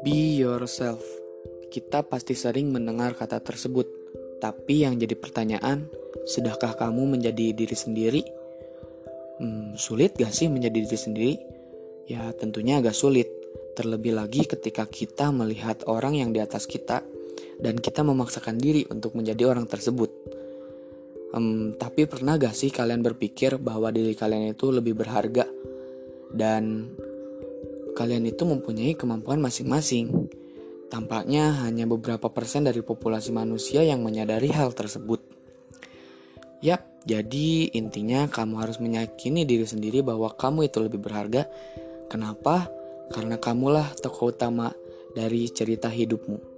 Be yourself. Kita pasti sering mendengar kata tersebut, tapi yang jadi pertanyaan, sudahkah kamu menjadi diri sendiri? Hmm, sulit gak sih menjadi diri sendiri? Ya, tentunya agak sulit. Terlebih lagi ketika kita melihat orang yang di atas kita dan kita memaksakan diri untuk menjadi orang tersebut. Hmm, tapi pernah gak sih kalian berpikir bahwa diri kalian itu lebih berharga dan kalian itu mempunyai kemampuan masing-masing? Tampaknya hanya beberapa persen dari populasi manusia yang menyadari hal tersebut. Yap, jadi intinya kamu harus meyakini diri sendiri bahwa kamu itu lebih berharga. Kenapa? Karena kamulah tokoh utama dari cerita hidupmu.